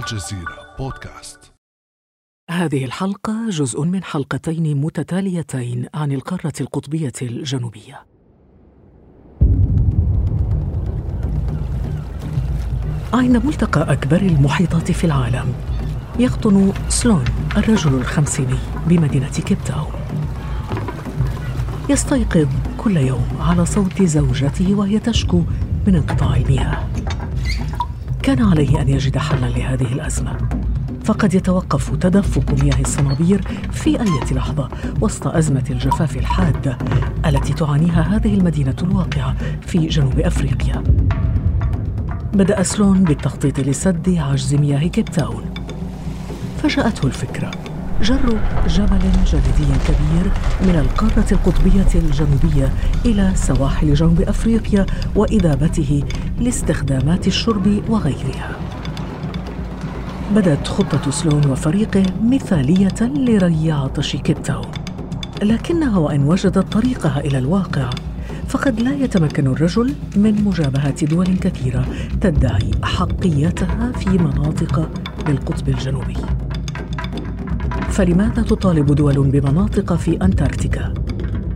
الجزيرة بودكاست هذه الحلقة جزء من حلقتين متتاليتين عن القارة القطبية الجنوبية. عند ملتقى أكبر المحيطات في العالم يقطن سلون الرجل الخمسيني بمدينة كيب تاون. يستيقظ كل يوم على صوت زوجته وهي تشكو من انقطاع المياه. كان عليه أن يجد حلا لهذه الأزمة. فقد يتوقف تدفق مياه الصنابير في أي لحظة وسط أزمة الجفاف الحاده التي تعانيها هذه المدينة الواقعة في جنوب أفريقيا. بدأ سلون بالتخطيط لسد عجز مياه كيب تاون. فجاءته الفكرة. جر جبل جليدي كبير من القارة القطبية الجنوبية إلى سواحل جنوب أفريقيا وإذابته لاستخدامات الشرب وغيرها. بدت خطة سلون وفريقه مثالية لري عطش كيب تاون. لكنها وإن وجدت طريقها إلى الواقع فقد لا يتمكن الرجل من مجابهة دول كثيرة تدعي حقيتها في مناطق بالقطب الجنوبي. فلماذا تطالب دول بمناطق في أنتاركتيكا؟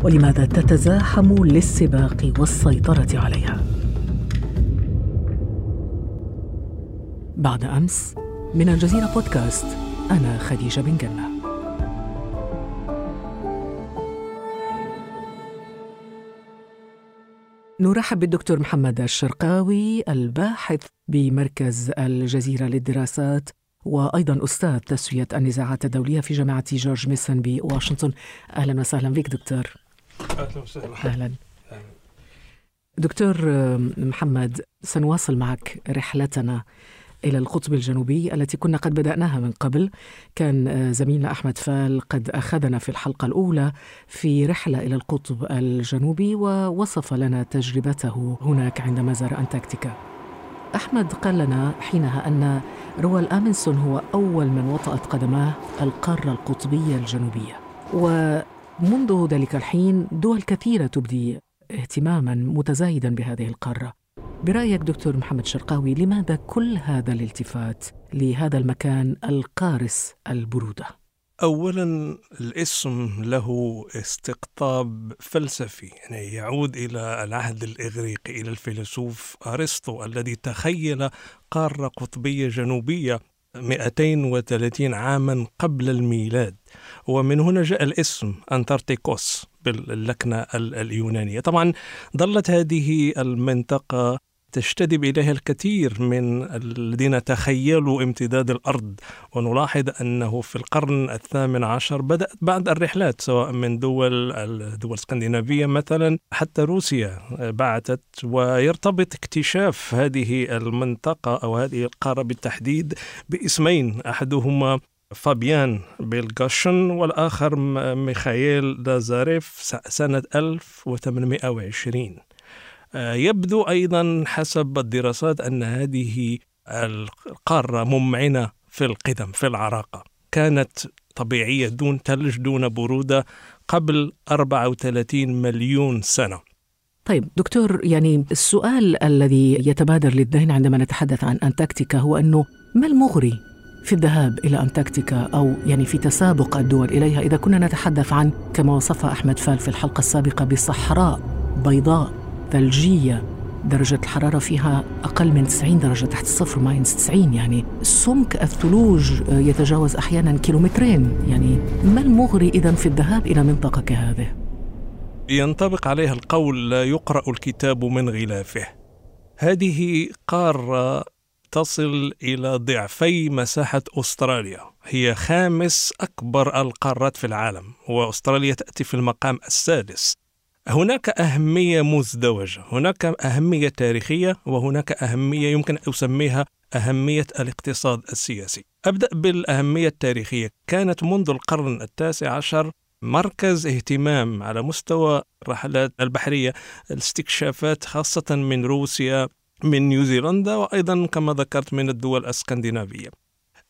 ولماذا تتزاحم للسباق والسيطرة عليها؟ بعد أمس من الجزيرة بودكاست أنا خديجة بن جنة نرحب بالدكتور محمد الشرقاوي الباحث بمركز الجزيرة للدراسات وأيضا أستاذ تسوية النزاعات الدولية في جامعة جورج ميسون بواشنطن. أهلا وسهلا بك دكتور. أهلا وسهلا. أهلا. دكتور محمد سنواصل معك رحلتنا إلى القطب الجنوبي التي كنا قد بدأناها من قبل. كان زميلنا أحمد فال قد أخذنا في الحلقة الأولى في رحلة إلى القطب الجنوبي ووصف لنا تجربته هناك عندما زار أنتاركتيكا. أحمد قال لنا حينها أن روال آمنسون هو أول من وطأت قدماه القارة القطبية الجنوبية ومنذ ذلك الحين دول كثيرة تبدي اهتماما متزايدا بهذه القارة برأيك دكتور محمد شرقاوي لماذا كل هذا الالتفات لهذا المكان القارس البرودة؟ اولا الاسم له استقطاب فلسفي يعني يعود إلى العهد الإغريقي إلى الفيلسوف أرسطو الذي تخيل قارة قطبية جنوبية 230 عاما قبل الميلاد. ومن هنا جاء الاسم أنتارتيكوس باللكنة اليونانية. طبعا ظلت هذه المنطقة تجتذب إليها الكثير من الذين تخيلوا امتداد الأرض. ونلاحظ أنه في القرن الثامن عشر بدأت بعض الرحلات سواء من دول الدول الإسكندنافية مثلا حتى روسيا بعثت ويرتبط اكتشاف هذه المنطقة أو هذه القارة بالتحديد باسمين أحدهما فابيان بيلغاشن والآخر ميخائيل لازاريف سنة 1820 يبدو أيضا حسب الدراسات أن هذه القارة ممعنة في القدم في العراقة. كانت طبيعية دون ثلج دون برودة قبل 34 مليون سنة. طيب دكتور يعني السؤال الذي يتبادر للذهن عندما نتحدث عن أنتاركتيكا هو أنه ما المغري في الذهاب إلى أنتاركتيكا أو يعني في تسابق الدول إليها؟ إذا كنا نتحدث عن كما وصفها أحمد فال في الحلقة السابقة بصحراء بيضاء ثلجية درجة الحرارة فيها أقل من 90 درجة تحت الصفر ماينس 90 يعني سمك الثلوج يتجاوز أحيانا كيلومترين. يعني ما المغري إذا في الذهاب إلى منطقة كهذه؟ ينطبق عليها القول لا يقرأ الكتاب من غلافه. هذه قارة تصل إلى ضعفي مساحة أستراليا. هي خامس أكبر القارات في العالم وأستراليا تأتي في المقام السادس. هناك أهمية مزدوجة هناك أهمية تاريخية وهناك أهمية يمكن أسميها أهمية الاقتصاد السياسي. أبدأ بالأهمية التاريخية. كانت منذ القرن التاسع عشر مركز اهتمام على مستوى الرحلات البحرية الاستكشافات خاصة من روسيا من نيوزيلندا وأيضا كما ذكرت من الدول الإسكندنافية.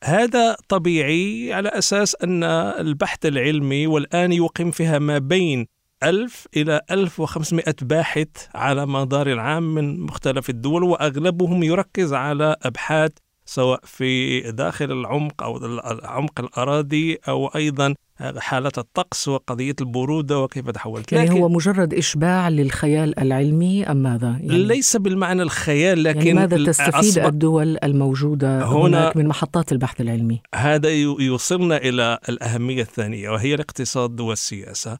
هذا طبيعي على أساس أن البحث العلمي والآن يقيم فيها ما بين 1000 إلى 1500 باحث على مدار العام من مختلف الدول وأغلبهم يركز على أبحاث سواء في داخل العمق أو عمق الأراضي أو أيضا حالة الطقس وقضية البرودة وكيف تحولت يعني هو مجرد إشباع للخيال العلمي أم ماذا؟ يعني ليس بالمعنى الخيال لكن يعني ماذا تستفيد الدول الموجودة هنا من محطات البحث العلمي؟ هذا يوصلنا إلى الأهمية الثانية وهي الاقتصاد والسياسة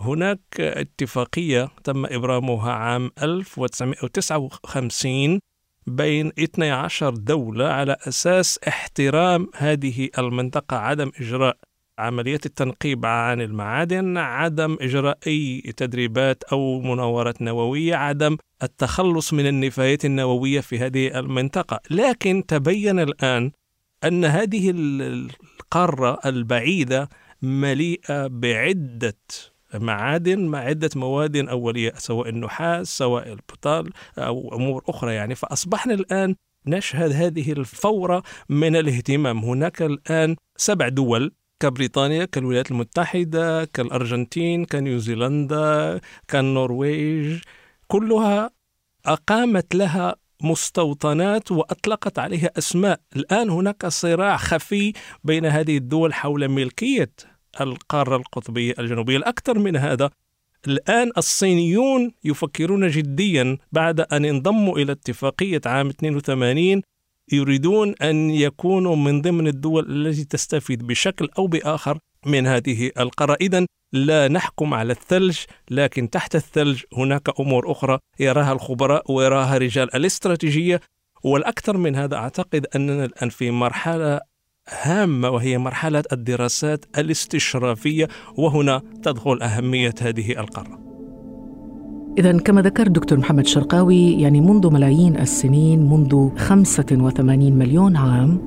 هناك اتفاقية تم إبرامها عام 1959 بين 12 دولة على أساس احترام هذه المنطقة عدم إجراء عملية التنقيب عن المعادن عدم إجراء أي تدريبات أو مناورات نووية عدم التخلص من النفايات النووية في هذه المنطقة. لكن تبين الآن أن هذه القارة البعيدة مليئة بعدة معادن مع عدة مواد أولية سواء النحاس سواء البطال أو أمور أخرى يعني. فأصبحنا الآن نشهد هذه الفورة من الاهتمام. هناك الآن سبع دول كبريطانيا كالولايات المتحدة كالأرجنتين كنيوزيلندا كالنرويج كلها أقامت لها مستوطنات وأطلقت عليها أسماء، الآن هناك صراع خفي بين هذه الدول حول ملكية القارة القطبية الجنوبية. الأكثر من هذا الآن الصينيون يفكرون جديا بعد أن انضموا إلى اتفاقية عام 82 يريدون أن يكونوا من ضمن الدول التي تستفيد بشكل أو بآخر من هذه القارة. إذا لا نحكم على الثلج لكن تحت الثلج هناك أمور أخرى يراها الخبراء ويراها رجال الاستراتيجية. والأكثر من هذا أعتقد أننا الآن في مرحلة هامة وهي مرحلة الدراسات الاستشرافية وهنا تدخل أهمية هذه القارة. إذا كما ذكر دكتور محمد شرقاوي يعني منذ ملايين السنين منذ 85 مليون عام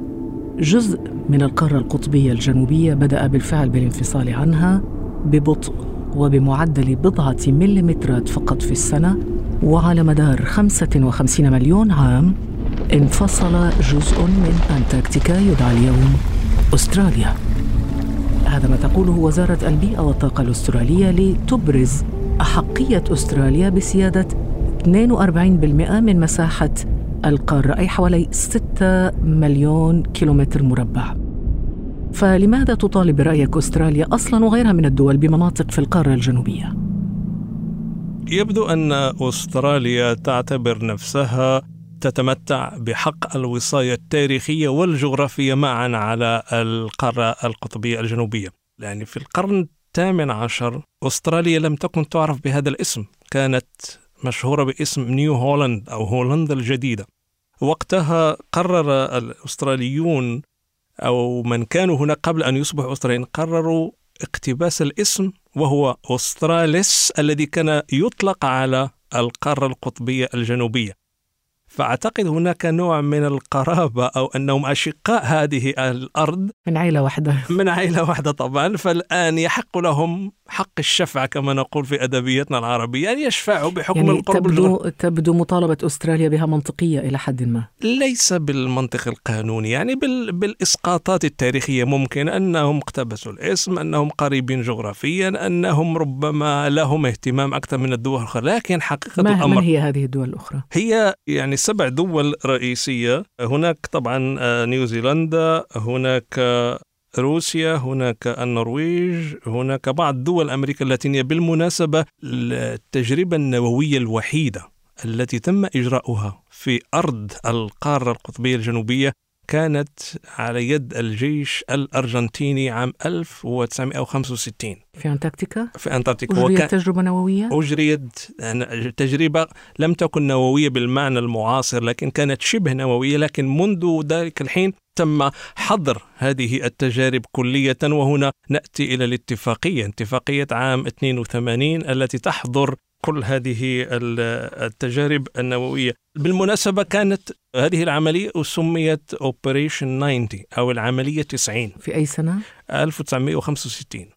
جزء من القارة القطبية الجنوبية بدأ بالفعل بالانفصال عنها ببطء وبمعدل بضعة مليمترات فقط في السنة وعلى مدار 55 مليون عام انفصل جزء من أنتاركتيكا يدعى اليوم أستراليا هذا ما تقوله وزارة البيئة والطاقة الأسترالية لتبرز أحقية أستراليا بسيادة 42% من مساحة القارة أي حوالي 6 مليون كيلومتر مربع فلماذا تطالب برأيك أستراليا أصلا وغيرها من الدول بمناطق في القارة الجنوبية؟ يبدو أن أستراليا تعتبر نفسها تتمتع بحق الوصاية التاريخية والجغرافية معا على القارة القطبية الجنوبية. يعني في القرن الثامن عشر أستراليا لم تكن تعرف بهذا الاسم. كانت مشهورة باسم نيو هولند أو هولندا الجديدة. وقتها قرر الأستراليون أو من كانوا هناك قبل أن يصبحوا أستراليين قرروا اقتباس الاسم وهو أستراليس الذي كان يطلق على القارة القطبية الجنوبية. فأعتقد هناك نوع من القرابة أو أنهم أشقاء هذه الأرض من عائلة واحدة. من عائلة واحدة طبعا فالآن يحق لهم حق الشفع كما نقول في أدبيتنا العربية أن يشفعوا بحكم يعني القرب تبدو, تبدو مطالبة أستراليا بها منطقية إلى حد ما ليس بالمنطق القانوني يعني بال... بالإسقاطات التاريخية ممكن أنهم اقتبسوا الاسم أنهم قريبين جغرافيا أنهم ربما لهم اهتمام أكثر من الدول الأخرى لكن حقيقة ما الأمر من هي هذه الدول الأخرى؟ هي يعني سبع دول رئيسية هناك طبعا آه، نيوزيلندا هناك آه، روسيا هناك النرويج هناك بعض دول أمريكا اللاتينية بالمناسبة التجربة النووية الوحيدة التي تم إجراؤها في أرض القارة القطبية الجنوبية كانت على يد الجيش الأرجنتيني عام 1965 في أنتاركتيكا؟ في أنتاركتيكا أجريت تجربة نووية؟ أجريت تجربة لم تكن نووية بالمعنى المعاصر لكن كانت شبه نووية لكن منذ ذلك الحين تم حظر هذه التجارب كلية وهنا نأتي إلى الاتفاقية اتفاقية عام 82 التي تحظر كل هذه التجارب النووية. بالمناسبة كانت هذه العملية سميت Operation 90 أو العملية 90 في أي سنة؟ 1965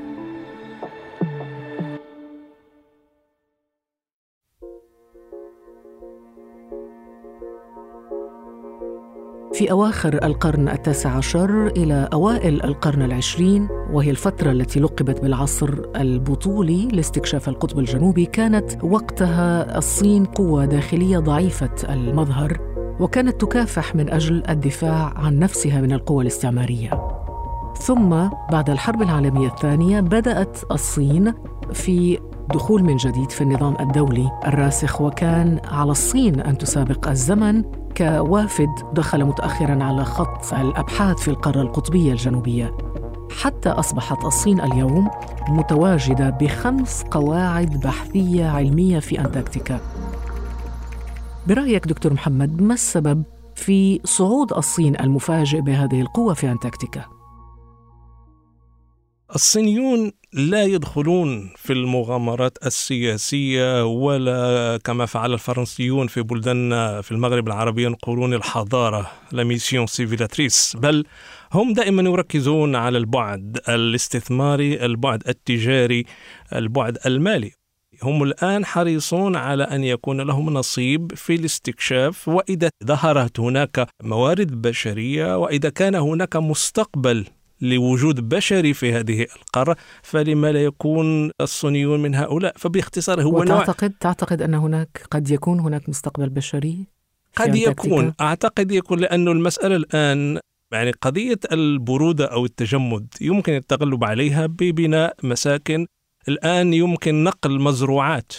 في أواخر القرن التاسع عشر إلى أوائل القرن العشرين وهي الفترة التي لقبت بالعصر البطولي لاستكشاف القطب الجنوبي كانت وقتها الصين قوة داخلية ضعيفة المظهر وكانت تكافح من أجل الدفاع عن نفسها من القوى الاستعمارية. ثم بعد الحرب العالمية الثانية بدأت الصين في دخول من جديد في النظام الدولي الراسخ وكان على الصين أن تسابق الزمن كوافد دخل متاخرا على خط الأبحاث في القارة القطبية الجنوبية حتى أصبحت الصين اليوم متواجدة بخمس قواعد بحثية علمية في أنتاركتيكا. برأيك دكتور محمد ما السبب في صعود الصين المفاجئ بهذه القوة في أنتاركتيكا؟ الصينيون لا يدخلون في المغامرات السياسية ولا كما فعل الفرنسيون في بلداننا في المغرب العربي ينقلون الحضارة la mission civilisatrice بل هم دائما يركزون على البعد الاستثماري البعد التجاري البعد المالي. هم الآن حريصون على أن يكون لهم نصيب في الاستكشاف وإذا ظهرت هناك موارد بشرية وإذا كان هناك مستقبل لوجود بشري في هذه القارة فلما لا يكون الصينيون من هؤلاء؟ فباختصار هو وتعتقد نوع تعتقد أن هناك قد يكون هناك مستقبل بشري قد يكون. أعتقد يكون لأن المسألة الآن يعني قضية البرودة أو التجمد يمكن التغلب عليها ببناء مساكن الآن يمكن نقل مزروعات.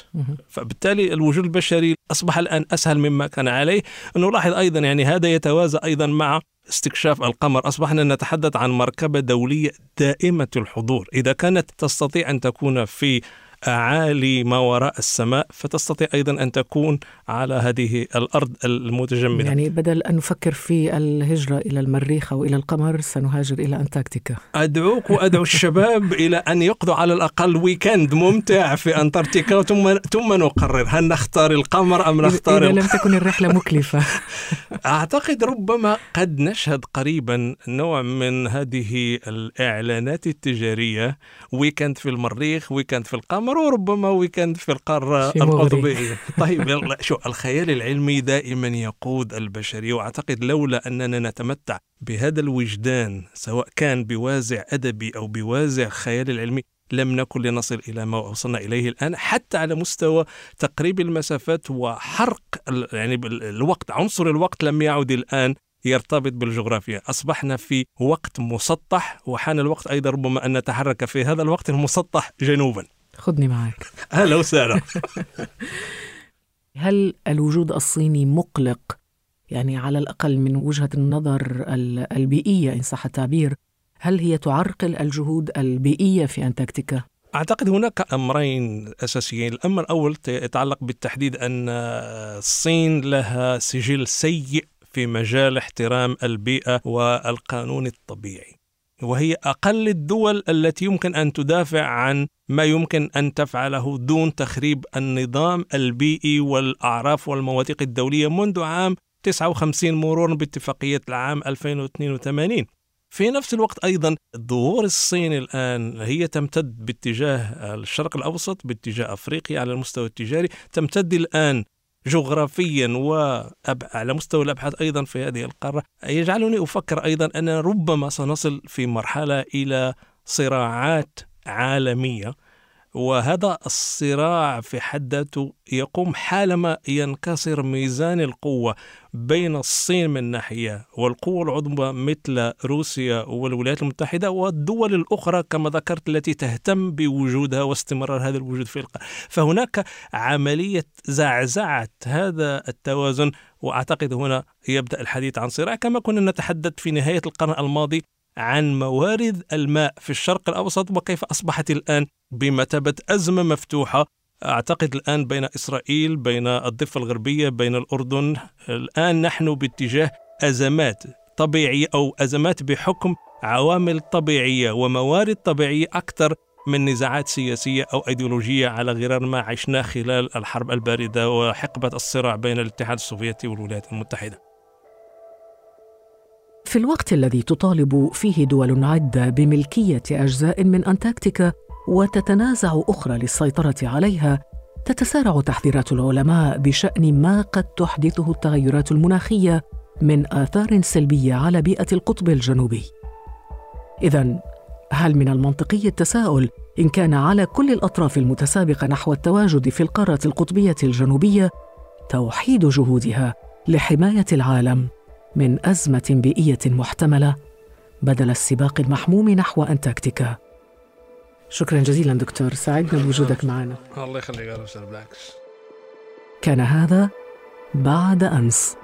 فبالتالي الوجود البشري أصبح الآن أسهل مما كان عليه. نلاحظ أيضا يعني هذا يتوازى أيضا مع استكشاف القمر. أصبحنا نتحدث عن مركبة دولية دائمة الحضور. إذا كانت تستطيع أن تكون في أعالي ما وراء السماء فتستطيع أيضا أن تكون على هذه الأرض المتجمدة. يعني بدل أن نفكر في الهجرة إلى المريخ أو إلى القمر سنهاجر إلى أنتاركتيكا. أدعوك وأدعو الشباب إلى أن يقضوا على الأقل weekend ممتع في أنتاركتيكا ثم ثم نقرر هل نختار القمر أم نختار إذا لم تكن الرحلة مكلفة. أعتقد ربما قد نشهد قريبا نوع من هذه الإعلانات التجارية weekend في المريخ weekend في القمر القمر وربما weekend في القارة القطبية طيب شو الخيال العلمي دائما يقود البشرية وأعتقد لولا أننا نتمتع بهذا الوجدان سواء كان بوازع أدبي أو بوازع خيال العلمي لم نكن لنصل إلى ما وصلنا إليه الآن حتى على مستوى تقريب المسافات وحرق يعني الوقت عنصر الوقت لم يعد الآن يرتبط بالجغرافيا. أصبحنا في وقت مسطح وحان الوقت أيضا ربما أن نتحرك في هذا الوقت المسطح جنوبا. خذني معك أهلا وسهلا هل الوجود الصيني مقلق يعني على الأقل من وجهة النظر البيئية إن صح التعبير هل هي تعرقل الجهود البيئية في أنتاركتيكا؟ أعتقد هناك أمرين أساسيين، الأمر الأول يتعلق بالتحديد أن الصين لها سجل سيء في مجال احترام البيئة والقانون الطبيعي. وهي أقل الدول التي يمكن أن تدافع عن ما يمكن أن تفعله دون تخريب النظام البيئي والأعراف والمواثيق الدولية منذ عام 59 مرورا باتفاقية العام 2082 في نفس الوقت أيضا ظهور الصين الآن هي تمتد باتجاه الشرق الأوسط باتجاه أفريقيا على المستوى التجاري تمتد الآن جغرافيا وعلى مستوى الأبحاث أيضا في هذه القارة يجعلني أفكر أيضا أن ربما سنصل في مرحلة إلى صراعات عالمية. وهذا الصراع في حد ذاته يقوم حالما ينكسر ميزان القوة بين الصين من ناحية والقوة العظمى مثل روسيا والولايات المتحدة والدول الأخرى كما ذكرت التي تهتم بوجودها واستمرار هذا الوجود في القارة فهناك عملية زعزعة هذا التوازن وأعتقد هنا يبدأ الحديث عن صراع. كما كنا نتحدث في نهاية القرن الماضي عن موارد الماء في الشرق الأوسط وكيف أصبحت الآن بمثابة أزمة مفتوحة أعتقد الآن بين إسرائيل بين الضفة الغربية بين الأردن الآن نحن باتجاه أزمات طبيعية أو أزمات بحكم عوامل طبيعية وموارد طبيعية أكثر من نزاعات سياسية أو أيديولوجية على غرار ما عشناه خلال الحرب الباردة وحقبة الصراع بين الاتحاد السوفيتي والولايات المتحدة. في الوقت الذي تطالب فيه دول عدة بملكية أجزاء من أنتاركتيكا وتتنازع أخرى للسيطرة عليها تتسارع تحذيرات العلماء بشأن ما قد تحدثه التغيرات المناخية من آثار سلبية على بيئة القطب الجنوبي. إذا هل من المنطقي التساؤل إن كان على كل الأطراف المتسابقة نحو التواجد في القارة القطبية الجنوبية توحيد جهودها لحماية العالم من أزمة بيئية محتملة بدل السباق المحموم نحو أنتاركتيكا. شكرا جزيلا دكتور سعدنا بوجودك معنا. الله يخليك بالعكس كان هذا بعد أمس.